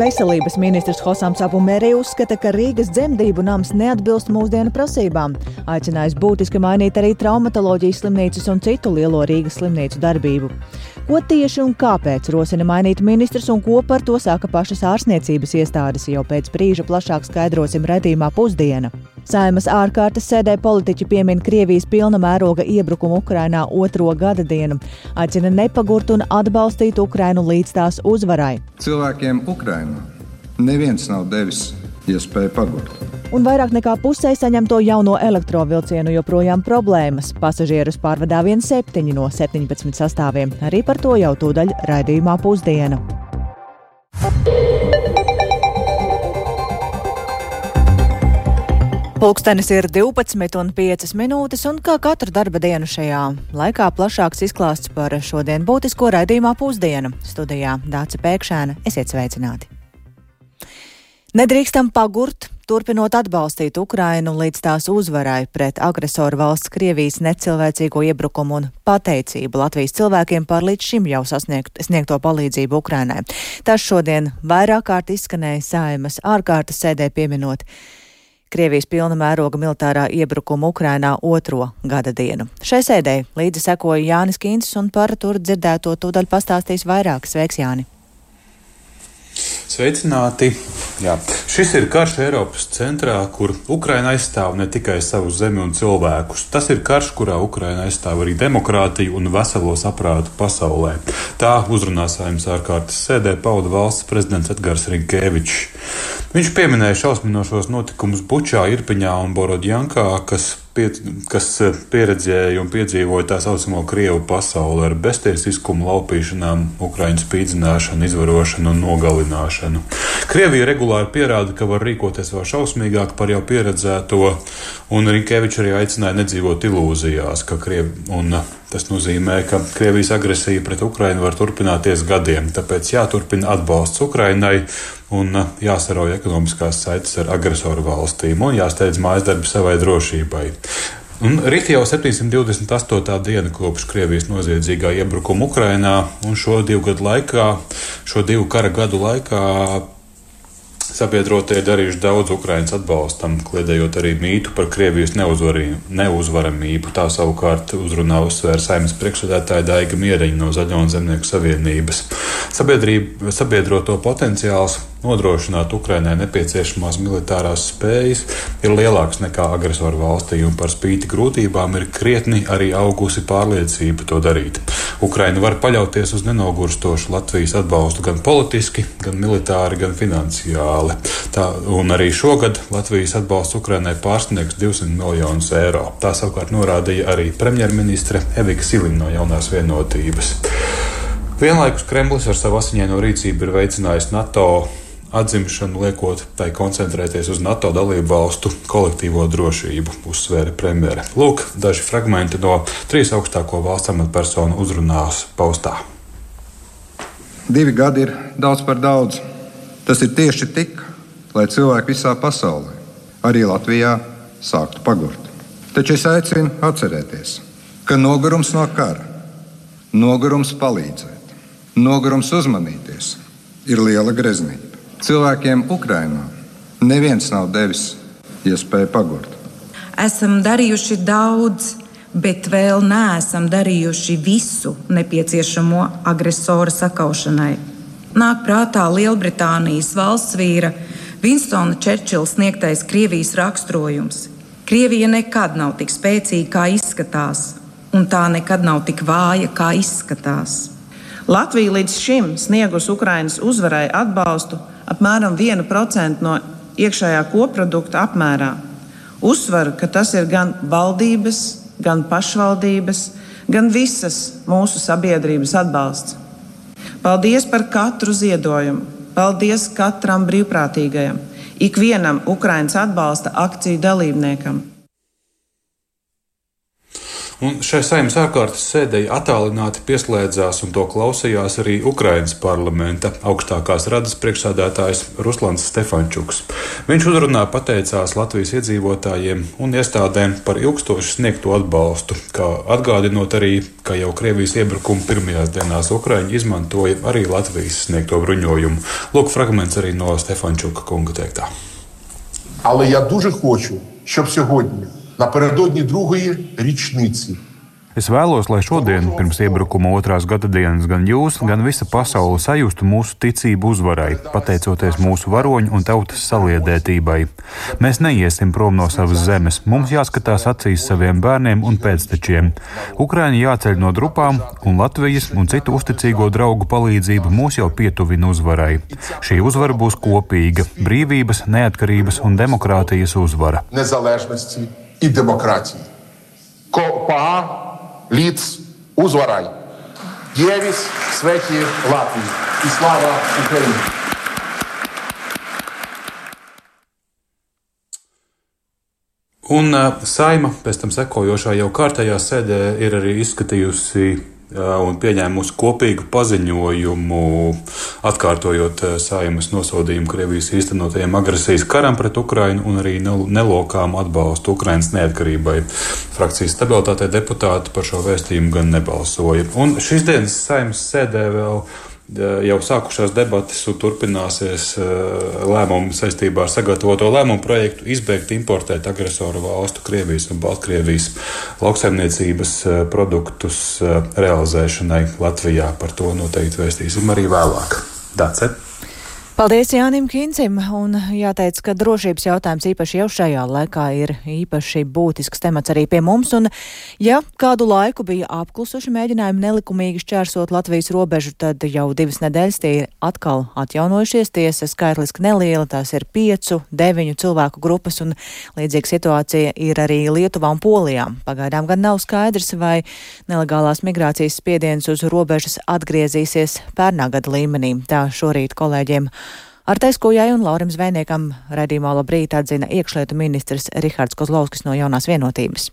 Veselības ministrs Hosams Apumēri uzskata, ka Rīgas dzemdību nams neatbilst mūsdienu prasībām. Aicinājis būtiski mainīt arī traumatoloģijas slimnīcas un citu lielo Rīgas slimnīcu darbību. Ko tieši un kāpēc rosina mainīt ministrs un ko par to saka pašas ārstniecības iestādes, jau pēc brīža plašāk skaidrosim redzījumā pusdiena. Saimas ārkārtas sēdē politiķi piemin Krievijas pilna mēroga iebrukumu Ukrainā otro gada dienu, aicina nepagurt un atbalstīt Ukrainu līdz tās uzvarai. Cilvēkiem Ukrainā neviens nav devis iespēju pagurt. Un vairāk nekā pusē saņemto jauno elektrovilcienu joprojām problēmas. Pasažierus pārvadā vien septiņi no 17 sastāviem. Arī par to jau tūdaļ raidījumā pusdiena. Pulkstenis ir 12,5 minūtes, un kā katru darba dienu šajā laikā plašāks izklāsts par šodien būtisko raidījumā pusdienu. Studijā Dāca Pēkšēna, esiet sveicināti! Nedrīkstam pagurt, turpinot atbalstīt Ukrainu līdz tās uzvarai pret agresoru valsts Krievijas necilvēcīgo iebrukumu un pateicību Latvijas cilvēkiem par līdz šim jau sasniegt, sniegto palīdzību Ukrainai. Tas šodien vairāk kārt izskanēja saimas ārkārtas sēdē pieminot Krievijas pilna mēroga militārā iebrukuma Ukrainā otro gada dienu. Šai sēdē līdzi sekoja Jānis Kīncis un par tur dzirdēto tūdaļ pastāstīs vairāk. Sveiks, Jāni! Sveicināti! Jā. Šis ir karš Eiropas centrā, kur Ukraina aizstāv ne tikai savu zemi un cilvēkus. Tas ir karš, kurā Ukraina aizstāv arī demokrātiju un veselo saprātu pasaulē. Tā uzrunā saimnes ārkārtas sēdē pauda valsts prezidents Edgars Rinkēvičs. Viņš pieminēja šausminošos notikumus Bučā, Irpiņā un Borodjankā, kas kas eh, pieredzēja un piedzīvoja tā saucamo Krievu pasauli ar beztiesiskumu, laupīšanām, Ukraiņu spīdzināšanu, izvarošanu un nogalināšanu. Krievija regulāri pierāda, ka var rīkoties vēl šausmīgāk par jau pieredzēto, un Rinkēvičs arī aicināja nedzīvot ilūzijās, ka Krievi un Tas nozīmē, ka Krievijas agresija pret Ukrainu var turpināties gadiem, tāpēc jāturpina atbalsts Ukrainai un uh, jāsarauj ekonomiskās saites ar agresoru valstīm un jāsteidz mājas darbi savai drošībai. Un rīt jau 728. diena kopš Krievijas noziedzīgā iebrukuma Ukrainā, un šo divu gadu laikā, šo divu kara gadu laikā Sabiedrotie ir darījuši daudz Ukraiņas atbalstam, kliedējot arī mītu par Krievijas neuzvaramību. Tā savukārt uzrunā uzsvēra saimnes priekšsēdētāja Daiga Mieriņa no Zaļo un Zemnieku savienības. Sabiedroto potenciāls nodrošināt Ukrainai nepieciešamās militārās spējas ir lielāks nekā agresoru valstī, un par spīti grūtībām ir krietni arī augusi pārliecība to darīt. Ukraina var paļauties uz nenogurstošu Latvijas atbalstu gan politiski, gan militāri, gan finansiāli. Tā, un arī šogad Latvijas atbalsts Ukrainai pārsniegs 200 miljonus eiro. Tā savukārt norādīja arī premjerministre Evika Silina no jaunās vienotības. Vienlaikus Kremlis ar savu asiņaino rīcību ir veicinājis NATO atzimšanu, liekot tai koncentrēties uz NATO dalību valstu kolektīvo drošību, uzsvēra premjera. Lūk, daži fragmenti no trīs augstāko valsts amatpersonu uzrunās paustā. Divi gadi ir daudz par daudz. Tas ir tieši tik, lai cilvēki visā pasaulē, arī Latvijā, sāktu pagurt. Taču es aicinu atcerēties, ka nogurums no kara, nogurums palīdzēt, nogurums uzmanīties ir liela greznība. Cilvēkiem Ukrajinā neviens nav devis iespēju pagurt. Esam darījuši daudz, bet vēl neesam darījuši visu nepieciešamo agresora sakaušanai. Nāk prātā Lielbritānijas valsts vīra Vinstona Čērčila sniegtais Krievijas raksturojums. Krievija nekad nav tik spēcīga, kā izskatās, un tā nekad nav tik vāja, kā izskatās. Latvija līdz šim sniegus Ukrainas uzvarai atbalstu apmēram 1% no iekšējā koprodukta apmērā. Uzsveru, ka tas ir gan valdības, gan pašvaldības, gan visas mūsu sabiedrības atbalsts. Paldies par katru ziedojumu, paldies katram brīvprātīgajam, ikvienam Ukraiņas atbalsta akciju dalībniekam. Un šai saimnes ārkārtas sēdēji attālināti pieslēdzās un to klausījās arī Ukrainas parlamenta augstākās radas priekšsādātājs Ruslans Stefančuks. Viņš uzrunā pateicās Latvijas iedzīvotājiem un iestādēm par ilgstoši sniegto atbalstu, kā atgādinot arī, ka jau Krievijas iebrukuma pirmajās dienās Ukraiņi izmantoja arī Latvijas sniegto bruņojumu. Lūk, fragments arī no Stefančuka kunga teiktā. Але я дуже хочу, щоб сьогодні, напередодні другої річниці. Es vēlos, lai šodien, pirms iebrukuma otrās gada dienas, gan jūs, gan visa pasaule sajustu mūsu ticību uzvarai, pateicoties mūsu varoņu un tautas saliedētībai. Mēs neiesim prom no savas zemes, mums jāskatās acīs saviem bērniem un pēctečiem. Ukraiņa jāceļ no drupām, un Latvijas un citu uzticīgo draugu palīdzība mūs jau pietuvina uzvarai. Šī uzvara būs kopīga - brīvības, neatkarības un demokrātijas uzvara. Незалежності і демократії. Копа ліц узварай. Євіс Светі Латвії. І слава Україні! Un uh, saima pēc tam sekojošā jau kārtējā sēdē ir arī izskatījusi un pieņēmusi kopīgu paziņojumu, atkārtojot uh, saimas nosodījumu Krievijas īstenotajiem agresijas karam pret Ukrainu un arī nelokām atbalstu Ukrainas neatkarībai. Frakcijas stabilitātei deputāti par šo vēstījumu gan nebalsoja. Un šīs dienas saimas sēdē vēl jau sākušās debatas un turpināsies lēmumi saistībā ar sagatavoto lēmumu projektu izbeigt importēt agresoru valstu Krievijas un Baltkrievijas lauksaimniecības produktus realizēšanai Latvijā. Par to noteikti vēstīsim arī vēlāk. Dacet. Paldies Jānim Kincim, un jāteic, ka drošības jautājums īpaši jau šajā laikā ir īpaši būtisks temats arī pie mums, un ja kādu laiku bija apklusuši mēģinājumi nelikumīgi šķērsot Latvijas robežu, tad jau divas nedēļas tie ir atkal atjaunojušies, tiesa skaitliski neliela, tās ir piecu, deviņu cilvēku grupas, un līdzīga situācija ir arī Lietuvā un Polijā. Pagaidām gan nav skaidrs, vai nelegālās migrācijas spiediens uz robežas atgriezīsies pērnā gada līmenī. Tā šorīt kolēģiem Ar Teskujai un Laurim Zvejniekam redzīmā labrīt atzina iekšlietu ministrs Rihards Kozlovskis no jaunās vienotības.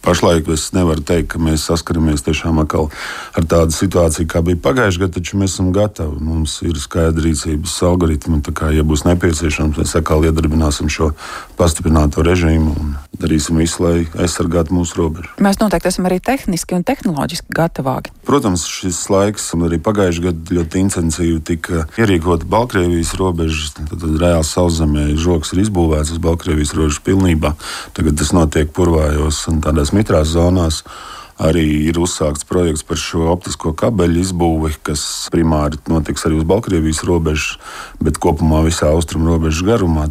Pašlaik es nevaru teikt, ka mēs saskaramies tiešām atkal ar tādu situāciju, kā bija pagājušajā gadā, taču mēs esam gatavi. Mums ir skaidra rīcības algoritmi. Kā, ja būs nepieciešams, mēs atkal iedarbināsim šo pastiprināto režīmu un darīsim visu, lai aizsargātu mūsu robežu. Mēs noteikti esam arī tehniski un tehnoloģiski gatavāki. Protams, šis laiks, un arī pagājušajā gadā ļoti intensīvi tika ierīkota Baltkrievijas robeža. Tad, reāli sauszemē žoks ir izbūvēts uz Baltkrievijas robežas pilnībā. Tagad tas notiek purvājos un tādās mitrās zonās. Arī ir uzsākts projekts par šo optisko kabeļu izbūvi, kas primāri notiks arī uz Baltkrievijas robežas, bet kopumā visā austrumu robežas garumā.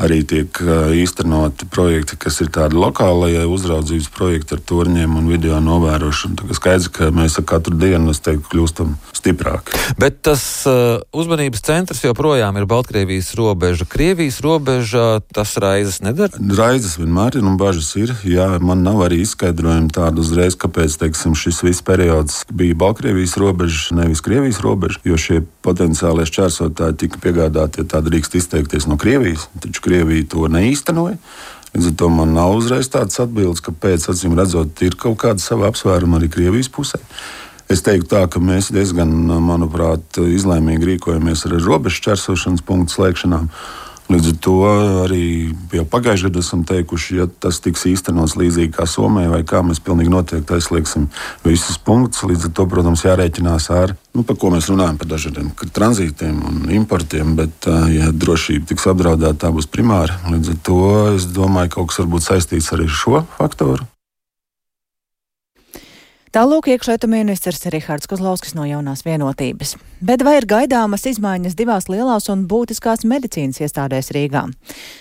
Arī tiek īstenoti projekti, kas ir tādi lokālajie uzraudzības projekti ar torņiem un video novērošanu. Tā skaidrs, ka mēs ar katru dienu teiktu, kļūstam stiprāki. Bet tas uh, uzmanības centrs joprojām ir Baltkrievijas robeža. Krievijas robeža tas raizes nedara? Raizes vienmēr ir un bažas ir. Jā, man nav arī izskaidrojumi tādu uz uzreiz, kāpēc teiksim, šis viss periods bija Baltkrievijas robeža, nevis Krievijas robeža. Jo šie potenciālie šķērsotāji tika piegādāti, ja tā drīkst izteikties, no Krievijas. Taču Krievija to neīstenoja. Līdz ar to man nav uzreiz tādas atbildes, kāpēc, acīm redzot, ir kaut kāda sava apsvēruma arī Krievijas pusē. Es teiktu, tā, ka mēs diezgan, manuprāt, izlēmīgi rīkojamies ar robežu čērsošanas punktu slēgšanām. Līdz ar to arī jau pagājušajā gadā esam teikuši, ja tas tiks īstenots līdzīgi kā Somijā, vai kā mēs pilnīgi noteikti aizliegsim visus punktus. Līdz ar to, protams, jārēķinās ar, nu, par ko mēs runājam, par dažādiem tranzītiem un importiem, bet, ja drošība tiks apdraudēta, tā būs primāra. Līdz ar to es domāju, ka kaut kas varbūt saistīts arī ar šo faktoru. Tālūk iekšlietu ministrs Rihards Kozlovskis no jaunās vienotības. Bet vai ir gaidāmas izmaiņas divās lielās un būtiskās medicīnas iestādēs Rīgā?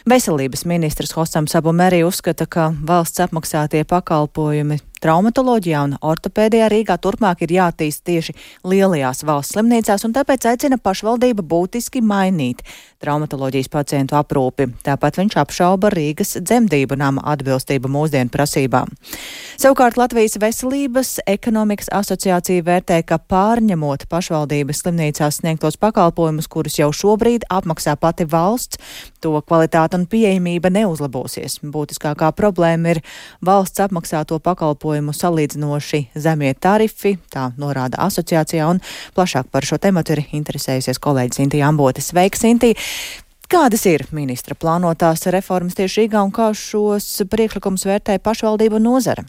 Veselības ministrs Hosam Sabumeri uzskata, ka valsts apmaksātie pakalpojumi traumatoloģijā un ortopēdijā Rīgā turpmāk ir jātīst tieši lielajās valsts slimnīcās, un tāpēc aicina pašvaldība būtiski mainīt traumatoloģijas pacientu aprūpi. Tāpat viņš apšauba Rīgas dzemdību nama atbilstību mūsdienu prasībām. Savukārt Latvijas veselības ekonomikas asociācija vērtē, ka pārņemot pašvaldības slimnīcās sniegtos pakalpojumus, kurus jau šobrīd apmaksā pati valsts, to kvalitāte un pieejamība neuzlabosies. Būtiskākā problēma ir valsts apmaksāto pakalpojumu salīdzinoši zemie tarifi, tā norāda asociācijā, un plašāk par šo tematu ir interesējusies kolēģis Sintīja Ambote. Sveika, Sintīja! Kādas ir ministra plānotās reformas tieši Rīgā un kā šos priekšlikumus vērtē pašvaldību nozara?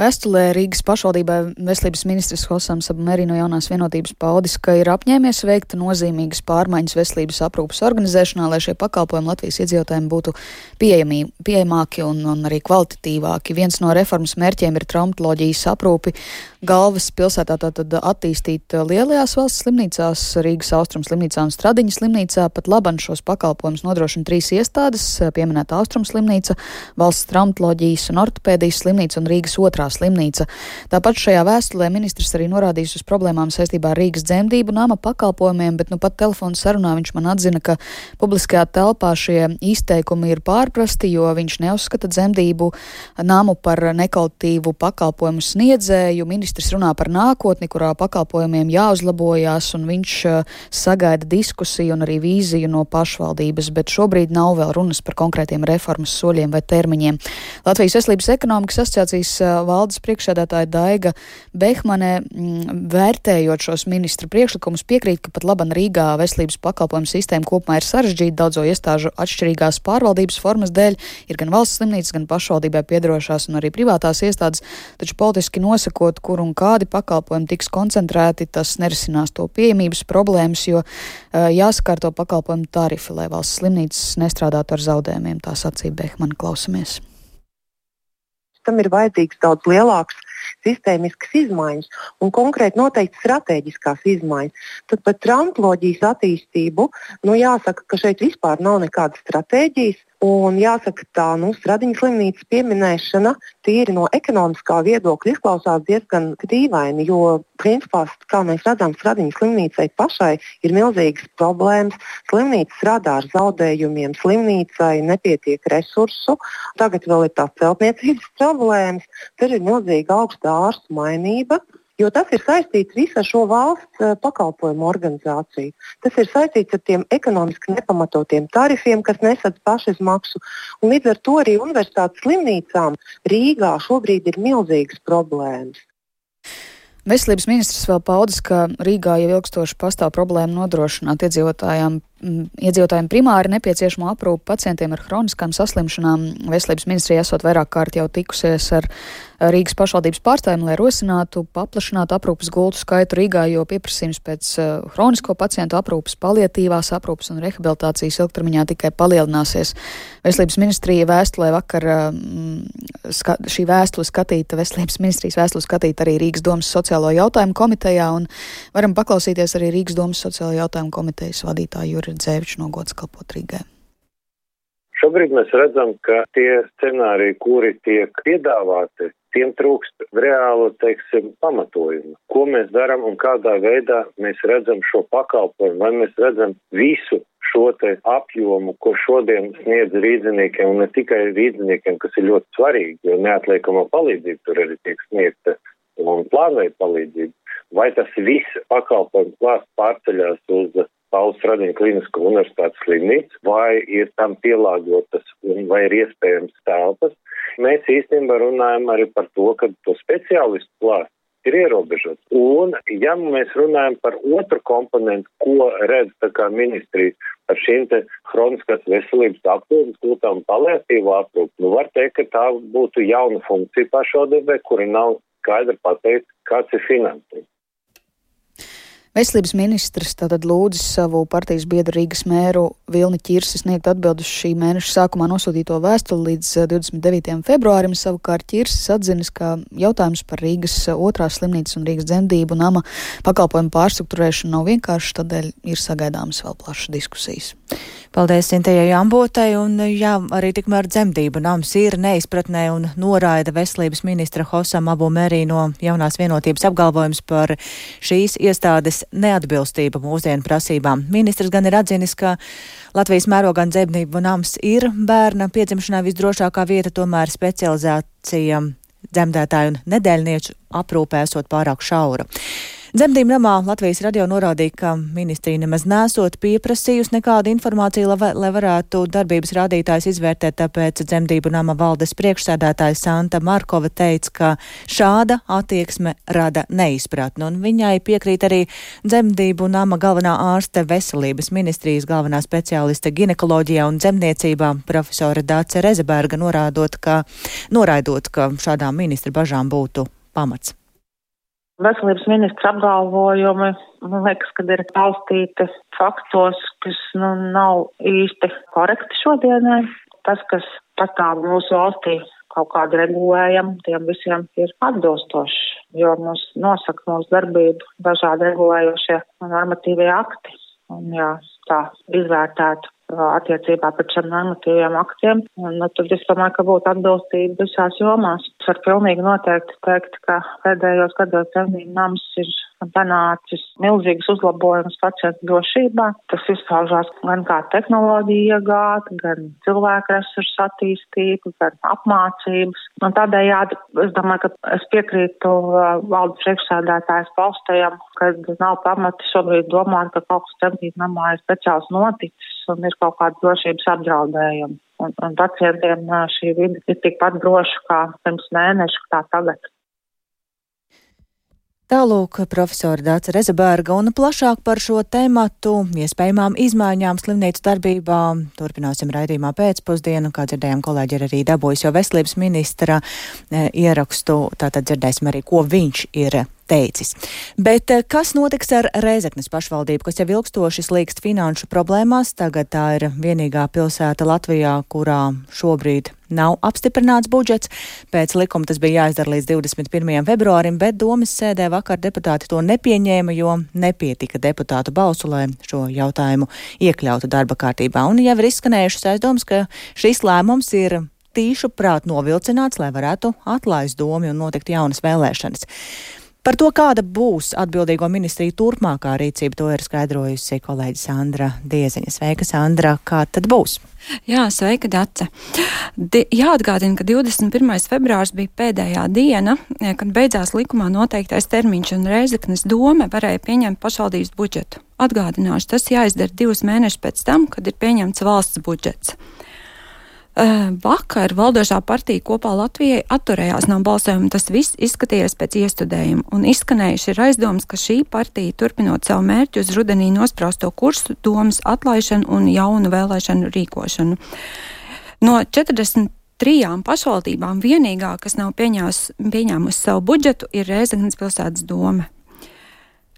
Vēstulē Rīgas pašvaldībai veselības ministrs Hosams Abmeri no jaunās vienotības paudis, ka ir apņēmies veikt nozīmīgas pārmaiņas veselības aprūpas organizēšanā, lai šie pakalpojumi Latvijas iedzīvotājiem būtu pieejamī, pieejamāki un, un arī kvalitatīvāki. Viens no reformas mērķiem ir traumatoloģijas aprūpi galvas pilsētā tātad attīstīt lielajās valsts slimnīcās, Rīgas Austrum slimnīcā un Stradiņas slimnīcā. Pat laban šos pakalpojumus nodrošina trīs iestādes - pieminēta Austrum slimnīca, valsts traumatoloģijas un ortopēdijas slimnīca un Rīgas otrā slimnīca. Tāpat šajā vēstulē ministrs arī norādījis uz problēmām saistībā ar Rīgas dzemdību nama pakalpojumiem, bet nu pat telefonu sarunā viņš man atzina, ka publiskajā telpā šie izteikumi ir pārprasti, jo viņš neuzskata dzemdību namu par nekautīvu pakalpojumu sniedzēju. Ministrs runā par nākotni, kurā pakalpojumiem jāuzlabojās, un viņš uh, sagaida diskusiju un arī vīziju no pašvaldības, bet šobrīd nav vēl runas par konkrētiem reformas soļiem vai termiņiem. Latvijas Veselības ekonomikas asociācijas uh, valdes priekšsēdētāja Daiga Behmane, mm, vērtējot šos ministra priekšlikumus, piekrīt, ka pat laban Rīgā veselības pakalpojumu sistēma kopumā ir sarežģīta daudzo iestāžu atšķirīgās pārvaldības formas dēļ. Ir gan valsts slimnīcas, gan pašvaldībai piedarošās un arī privātās iestādes, taču politiski nosakot, kur un kādi pakalpojumi tiks koncentrēti, tas nerisinās to pieejamības problēmas, jo uh, jāsakārto pakalpojumu tarifi, lai valsts slimnīcas nestrādātu ar zaudējumiem. Tā sacīja Behmana klausamies. Tam ir vajadzīgs daudz lielāks sistēmiskas izmaiņas un konkrēti noteikti strateģiskās izmaiņas. Tad par traumatoloģijas attīstību nu, jāsaka, ka šeit vispār nav nekādas stratēģijas. Un jāsaka, tā nu, Stradiņas slimnīcas pieminēšana tīri no ekonomiskā viedokļa izklausās diezgan dīvaini, jo, principā, kā mēs redzam, Stradiņas slimnīcai pašai ir milzīgas problēmas. Slimnīca strādā ar zaudējumiem, slimnīcai nepietiek resursu, tagad vēl ir tās celtniecības problēmas, tur ir milzīga augsta ārstu mainība jo tas ir saistīts visu ar šo valsts uh, pakalpojumu organizāciju. Tas ir saistīts ar tiem ekonomiski nepamatotiem tarifiem, kas nesadz pašizmaksu. Līdz ar to arī universitātes slimnīcām Rīgā šobrīd ir milzīgas problēmas. Veselības ministrs vēl paudis, ka Rīgā jau ilgstoši pastāv problēma nodrošināt iedzīvotājiem iedzīvotājiem primāri nepieciešamo aprūpu pacientiem ar hroniskām saslimšanām. Veselības ministrija esot vairāk kārt jau tikusies ar Rīgas pašvaldības pārstāvjiem, lai rosinātu paplašinātu aprūpas gultu skaitu Rīgā, jo pieprasījums pēc hronisko pacientu aprūpas, paliatīvās aprūpas un rehabilitācijas ilgtermiņā tikai palielināsies. Veselības ministrija vēstulē vakar ska, šī vēstule skatīta, Veselības ministrijas vēstule skatīta arī Rīgas domas sociālo jautājumu komitejā, un varam paklausīties arī Rīgas domas sociālo jautājumu komitejas vadītāju Juri Dzēviču no gods kalpot Rīgai. Šobrīd mēs redzam, ka tie scenāriji, kuri tiek piedāvāti, tiem trūkst reālu, teiksim, pamatojumu. Ko mēs darām un kādā veidā mēs redzam šo pakalpojumu, vai mēs redzam visu šo te apjomu, ko šodien sniedz rīdziniekiem, un ne tikai rīdziniekiem, kas ir ļoti svarīgi, jo neatliekamo palīdzību tur arī tiek sniegta un plānveida palīdzība. Vai tas viss pakalpojums klāsts pārceļās uz Pauls Radiņa Klinisko universitātes slimnīcu, vai ir tam pielāgotas vai ir iespējams telpas. Mēs īstenībā runājam arī par to, ka to speciālistu klāsts ir ierobežots. Un, ja mēs runājam par otru komponentu, ko redz tā kā ministrija par šīm te hroniskās veselības aprūpas gultām paliatīvu aprūpu, nu var teikt, ka tā būtu jauna funkcija pašvaldībai, kuri nav skaidri pateikt, kāds ir finansējums. Veselības ministrs tātad lūdzis savu partijas biedru Rīgas mēru Vilni Čirsi sniegt atbildus šī mēneša sākumā nosūtīto vēstuli līdz 29. Eh, februārim. Savukārt Čirsis atzinis, ka jautājums par Rīgas eh, otrās slimnīcas un Rīgas dzemdību nama pakalpojumu pārstruktūrēšanu nav vienkārši, tādēļ ir sagaidāmas vēl plašas diskusijas. Paldies Sintējai Ambotai, un jā, arī tikmēr dzemdību nams ir neizpratnē un noraida veselības ministra Hosam Abu Merī no jaunās vienotības apgalvojums par šīs iestādes neatbilstību mūsdienu prasībām. Ministrs gan ir atzinis, ka Latvijas mērogā dzemdību nams ir bērna piedzimšanai visdrošākā vieta, tomēr specializācija dzemdētāju un nedēļnieču aprūpē esot pārāk šaura. Dzemdību namā Latvijas radio norādīja, ka ministrija nemaz nesot pieprasījusi nekādu informāciju, lai, lai varētu darbības rādītājs izvērtēt, tāpēc dzemdību nama valdes priekšsēdētāja Santa Markova teica, ka šāda attieksme rada neizpratni, un viņai piekrīt arī dzemdību nama galvenā ārste veselības ministrijas galvenā speciāliste ginekoloģijā un dzemniecībā profesora Dāce Rezeberga norādot, ka, noraidot, ka šādām ministra bažām būtu pamats veselības ministra apgalvojumi, man liekas, kad ir balstīti faktos, kas nu, nav īsti korekti šodienai. Tas, kas pastāv mūsu valstī, kaut kāda regulējuma, tiem visiem ir atbilstoši, jo mums nosaka mūsu darbību dažādi regulējošie normatīvie akti. Un, jā, tā izvērtētu attiecībā pret šiem normatīviem aktiem. Un, nu, tad es domāju, ka būtu atbilstība visās jomās. Es varu pilnīgi noteikti teikt, ka pēdējos gados Zemnība nams ir panācis milzīgas uzlabojumus pacientu drošībā. Tas izpaužās gan kā tehnoloģija iegāta, gan cilvēku resursu attīstība, gan apmācības. Un tādējādi es domāju, ka es piekrītu uh, valdes priekšsēdētājas paustajam, ka nav pamati šobrīd domāt, ka kaut kas Zemnība namā ir speciāls noticis un ir kaut kāda drošības apdraudējuma. Un, un pacientiem šī vide ir tikpat droša kā pirms mēneša, kā tagad. Tālūk, profesora Dāca Rezabērga un plašāk par šo tēmatu, iespējamām izmaiņām slimnīcu darbībā. Turpināsim raidījumā pēcpusdienu, kā dzirdējām, kolēģi ir arī dabūjis jau veselības ministra e, ierakstu, tātad dzirdēsim arī, ko viņš ir teicis. Bet eh, kas notiks ar Rēzeknes pašvaldību, kas jau ilgstoši slīkst finanšu problēmās? Tagad tā ir vienīgā pilsēta Latvijā, kurā šobrīd nav apstiprināts budžets. Pēc likuma tas bija jāizdara līdz 21. februārim, bet domas sēdē vakar deputāti to nepieņēma, jo nepietika deputātu balsu, lai šo jautājumu iekļautu darba kārtībā. Un jau ir izskanējušas aizdomas, ka šis lēmums ir tīšu prāt novilcināts, lai varētu atlaist domu un notikt jaunas vēlēšanas. Par to, kāda būs atbildīgo ministriju turpmākā rīcība, to ir skaidrojusi kolēģi Sandra Dieziņa. Sveika, Sandra, kā tad būs? Jā, sveika, Dace. Di jāatgādina, ka 21. februārs bija pēdējā diena, kad beidzās likumā noteiktais termiņš un Reizeknes doma varēja pieņemt pašvaldības budžetu. Atgādināšu, tas jāizdara divus mēnešus pēc tam, kad ir pieņemts valsts budžets. Vakar valdošā partija kopā Latvijai atturējās no balsojuma. Tas viss izskatījās pēc iestudējuma, un izskanējuši ir aizdoms, ka šī partija, turpinot savu mērķu uz rudenī nospraustu kursu, domas atlaišanu un jaunu vēlēšanu rīkošanu. No 40 trijām pašvaldībām vienīgā, kas nav pieņēmusi savu budžetu, ir Rēzaknes pilsētas doma.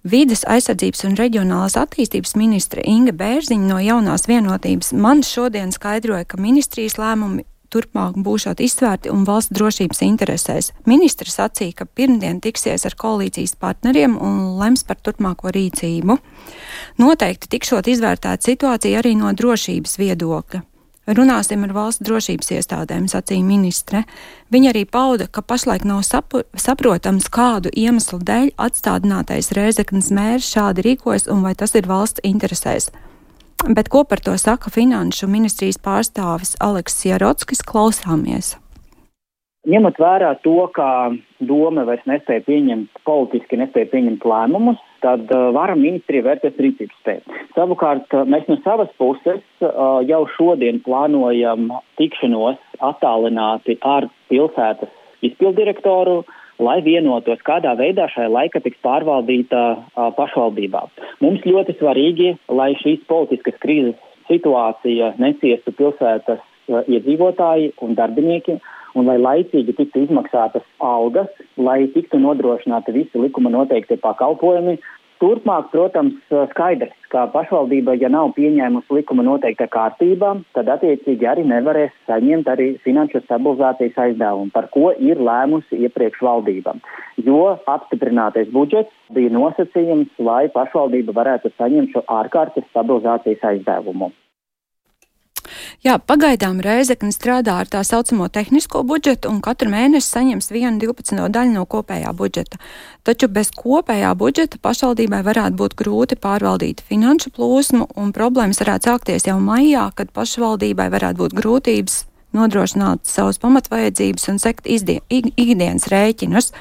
Vides aizsardzības un reģionālās attīstības ministre Inga Bērziņa no jaunās vienotības man šodien skaidroja, ka ministrijas lēmumi turpmāk būšot izsvērti un valsts drošības interesēs. Ministrs sacīja, ka pirmdien tiksies ar koalīcijas partneriem un lems par turpmāko rīcību. Noteikti tikšot izvērtēta situācija arī no drošības viedokļa. Runāsim ar valsts drošības iestādēm, sacīja ministre. Viņa arī pauda, ka pašlaik nav sapu, saprotams, kādu iemeslu dēļ atstādinātais Rēzeknas mērs šādi rīkojas un vai tas ir valsts interesēs. Bet ko par to saka Finanšu ministrijas pārstāvis Aleksis Jarotskis, klausāmies. Ņemot vērā to, ka doma vairs nespēja pieņemt, politiski nespēja pieņemt lēmumus, tad uh, vara ministrija vērtēs rīcības spēju. Savukārt uh, mēs no savas puses uh, jau šodien plānojam tikšanos attālināti ar pilsētas izpildirektoru, lai vienotos, kādā veidā šai laika tiks pārvaldīta pašvaldībā. Mums ļoti svarīgi, lai šīs politiskas krīzes situācija neciestu pilsētas iedzīvotāji un darbinieki, un lai laicīgi tiktu izmaksātas algas, lai tiktu nodrošināti visi likuma noteiktie pakalpojumi. Turpmāk, protams, skaidrs, ka pašvaldība, ja nav pieņēmusi likuma noteikta kārtībā, tad attiecīgi arī nevarēs saņemt arī finanšu stabilizācijas aizdevumu, par ko ir lēmusi iepriekš valdība. Jo apstiprinātais budžets bija nosacījums, lai pašvaldība varētu saņemt šo ārkārtas stabilizācijas aizdevumu. Jā, pagaidām Reizekne strādā ar tā saucamo tehnisko budžetu un katru mēnesi saņems vienu 12. daļu no kopējā budžeta. Taču bez kopējā budžeta pašvaldībai varētu būt grūti pārvaldīt finanšu plūsmu un problēmas varētu sākties jau maijā, kad pašvaldībai varētu būt grūtības nodrošināt savas pamatvajadzības un sekt izdien, ikdienas rēķinus.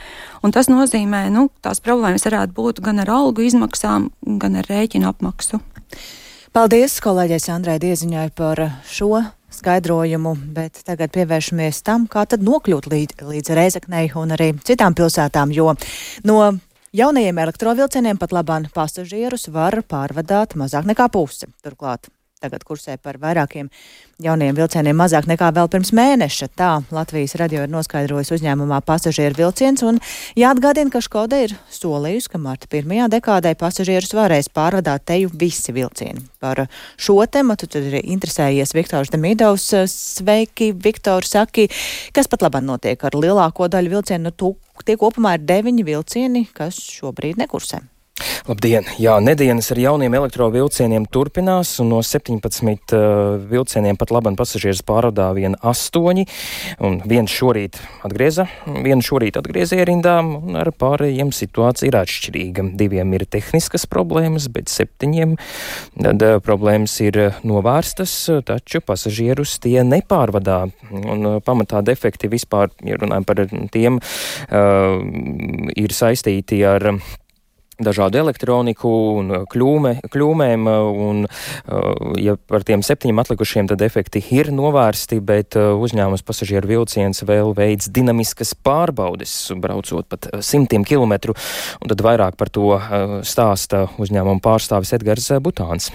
Un tas nozīmē, nu, tās problēmas varētu būt gan ar algu izmaksām, gan ar rēķinu apmaksu. Paldies kolēģei Sandrai Dieziņai par šo skaidrojumu, bet tagad pievēršamies tam, kā tad nokļūt līdz, līdz Reizeknei un arī citām pilsētām, jo no jaunajiem elektrovilcieniem pat labāk pasažierus var pārvadāt mazāk nekā pusi. Turklāt tagad kursē par vairākiem jauniem vilcieniem mazāk nekā vēl pirms mēneša. Tā Latvijas radio ir noskaidrojis uzņēmumā pasažieru vilciens, un jāatgādina, ka Škoda ir solījusi, ka marta pirmajā dekādē pasažierus varēs pārvadāt teju visi vilcieni. Par šo tematu tad ir interesējies Viktors Demidovs. Sveiki, Viktor, saki, kas pat labāk notiek ar lielāko daļu vilcienu? Nu, tie kopumā ir deviņi vilcieni, kas šobrīd nekursē. Labdien! Jā, nedēļas ar jauniem elektrovilcieniem turpinās, un no 17 uh, vilcieniem pat labam pasažieris pārvadā vien astoņi, un viens šorīt atgrieza, vienu šorīt atgrieza ierindā, un ar pārējiem situācija ir atšķirīga. Diviem ir tehniskas problēmas, bet septiņiem tad, uh, problēmas ir novērstas, taču pasažierus tie nepārvadā, un uh, pamatā defekti vispār, ja runājam par tiem, uh, ir saistīti ar dažādu elektroniku un uh, kļūme, kļūmēm, uh, un, uh, ja par tiem septiņiem atlikušiem, tad efekti ir novērsti, bet uzņēmums pasažieru vilciens vēl veids dinamiskas pārbaudes, braucot pat simtiem kilometru, un tad vairāk par to stāsta uzņēmuma pārstāvis Edgars Butāns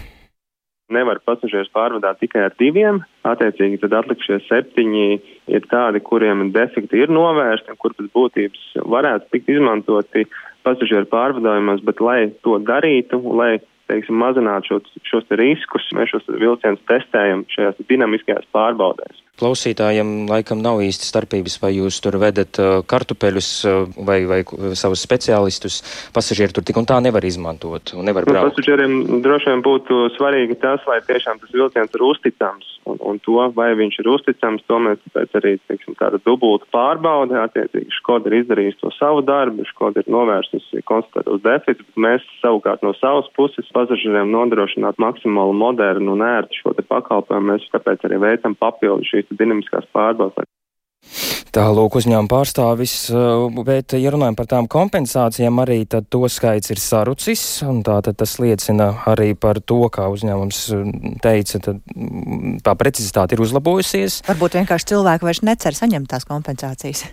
nevar pasažierus pārvadāt tikai ar diviem. Attiecīgi, tad atlikušie septiņi ir tādi, kuriem defekti ir novērsti un kur pēc būtības varētu tikt izmantoti pasažieru pārvadājumos, bet lai to darītu, lai teiksim, mazinātu šo, šos te riskus, mēs šos vilcienus testējam šajās dinamiskajās pārbaudēs. Klausītājiem laikam nav īsti starpības, vai jūs tur vedat uh, kartupeļus uh, vai, vai savus speciālistus. Pasažieri tur tik un tā nevar izmantot un nevar nu, braukt. Nu, pasažieriem droši vien būtu svarīgi tas, lai tiešām tas vilciens ir uzticams. Un, un to, vai viņš ir uzticams, to mēs pēc arī, teiksim, tāda dubulta pārbaude. Attiecīgi, Škoda ir izdarījusi to savu darbu, Škoda ir novērsusi konstatētos deficītus, bet mēs savukārt no savas puses pasažieriem nodrošināt maksimāli modernu un ērtu šo te pakalpojumu. Mēs tāpēc arī veicam papildu šīs šīs dinamiskās pārbaudas. Tālūk, uzņēmuma pārstāvis, eh, bet, ja runājam par tām kompensācijām, arī to skaits ir sarucis, un tātad tas liecina arī par to, kā uzņēmums eh, teica, tad mm, tā precizitāte ir uzlabojusies. Varbūt vienkārši cilvēki vairs necer saņemt tās kompensācijas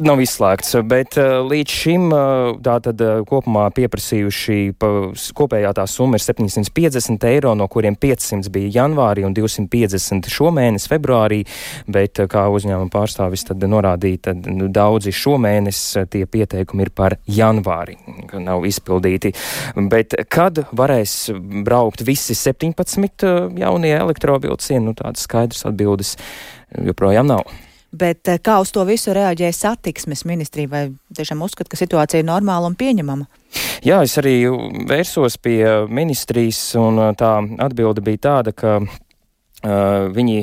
nav izslēgts, bet uh, līdz šim uh, tātad uh, kopumā pieprasījuši, kopējā tā summa ir 750 eiro, no kuriem 500 bija janvārī un 250 šomēnes februārī, bet kā uzņēmuma pārstāvis tad norādīja, tad nu, daudzi šomēnes tie pieteikumi ir par janvāri, nav izpildīti. Bet kad varēs braukt visi 17 jaunie elektrovilcieni, nu tādas skaidras atbildes joprojām nav. Bet eh, kā uz to visu reaģēja satiksmes ministrija? Vai tiešām uzskata, ka situācija ir normāla un pieņemama? Jā, es arī vērsos pie ministrijas, un eh, tā atbilde bija tāda, ka Uh, viņi,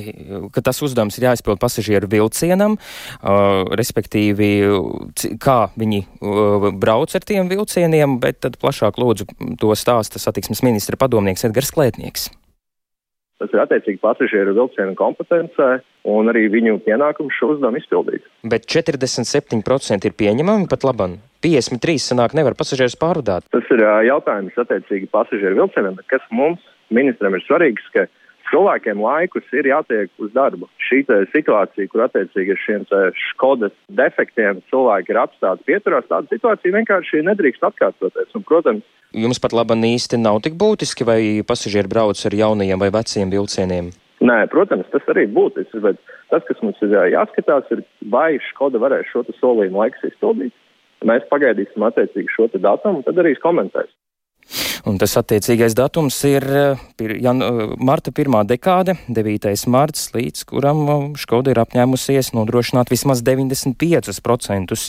ka tas uzdevums ir jāizpild pasažieru vilcienam, uh, respektīvi, kā viņi uh, brauc ar tiem vilcieniem, bet tad plašāk lūdzu to stāsta satiksmes ministra padomnieks Edgars Klētnieks. Tas ir attiecīgi pasažieru vilcienu kompetencē un arī viņu pienākums šo uzdevumu izpildīt. Bet 47% ir pieņemami pat labam. 53 sanāk nevar pasažierus pārvadāt. Tas ir jautājums attiecīgi pasažieru vilcienam, bet kas mums ministram ir svarīgs, ka cilvēkiem laikus ir jātiek uz darbu. Šī situācija, kur attiecīgi ar šiem Škodas defektiem cilvēki ir apstāti pieturās, tāda situācija vienkārši nedrīkst atkārtoties. Un, protams, Jums pat labi īsti nav tik būtiski, vai pasažieri brauc ar jaunajiem vai veciem vilcieniem? Nē, protams, tas arī būtiski, bet tas, kas mums ir jāskatās, ir, vai Škoda varēs šo solījumu laiks izpildīt. Mēs pagaidīsim attiecīgi šo datumu, tad arī komentēsim. Un tas attiecīgais datums ir pir, jan, marta pirmā dekāde, 9. marts, līdz kuram Škoda ir apņēmusies nodrošināt vismaz 95%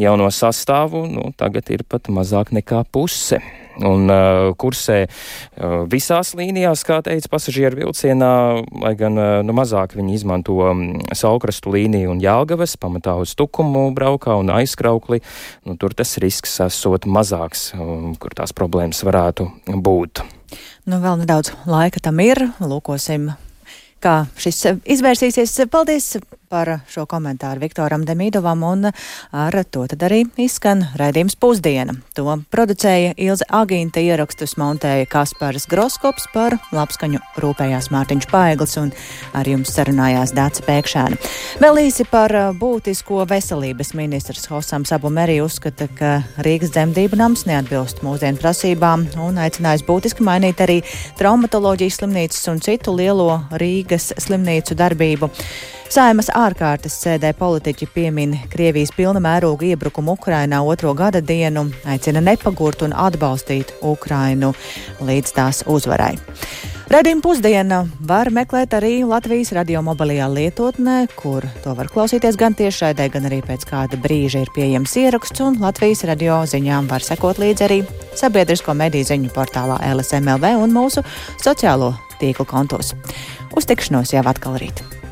jauno sastāvu, nu, tagad ir pat mazāk nekā puse un uh, kursē uh, visās līnijās, kā teica pasažieru vilcienā, lai gan uh, nu, mazāk viņi izmanto um, Saukrastu līniju un Jālgavas, pamatā uz Tukumu braukā un aizkraukli, nu, tur tas risks esot mazāks, um, kur tās problēmas varētu būt. Nu, vēl nedaudz laika tam ir, lūkosim kā šis izvērsīsies. Paldies par šo komentāru Viktoram Demīdovam, un ar to tad arī izskan raidījums pusdiena. To producēja Ilze Agīnta, ierakstus montēja Kaspars Groskops par labskaņu rūpējās Mārtiņš Paeglis, un ar jums sarunājās Dāca Pēkšēna. Vēl īsi par būtisko veselības ministrs Hosam Sabumeri uzskata, ka Rīgas dzemdību nams neatbilst mūsdienu prasībām un aicinājis būtiski mainīt arī traumatoloģijas slimnīcas un citu lielo Rīgas slimnīcu darbību. Saimas ārkārtas sēdē politiķi piemin Krievijas pilna mēroga iebrukumu Ukrainā otro gada dienu, aicina nepagurt un atbalstīt Ukrainu līdz tās uzvarai. Radījuma pusdiena var meklēt arī Latvijas radio mobilajā lietotnē, kur to var klausīties gan tiešraidē, gan arī pēc kāda brīža ir pieejams ieraksts, un Latvijas radio ziņām var sekot līdzi arī sabiedrisko mediju ziņu portālā LSMLV un mūsu sociālo tīklu kontos. Uz tikšanos jau atkal rīt!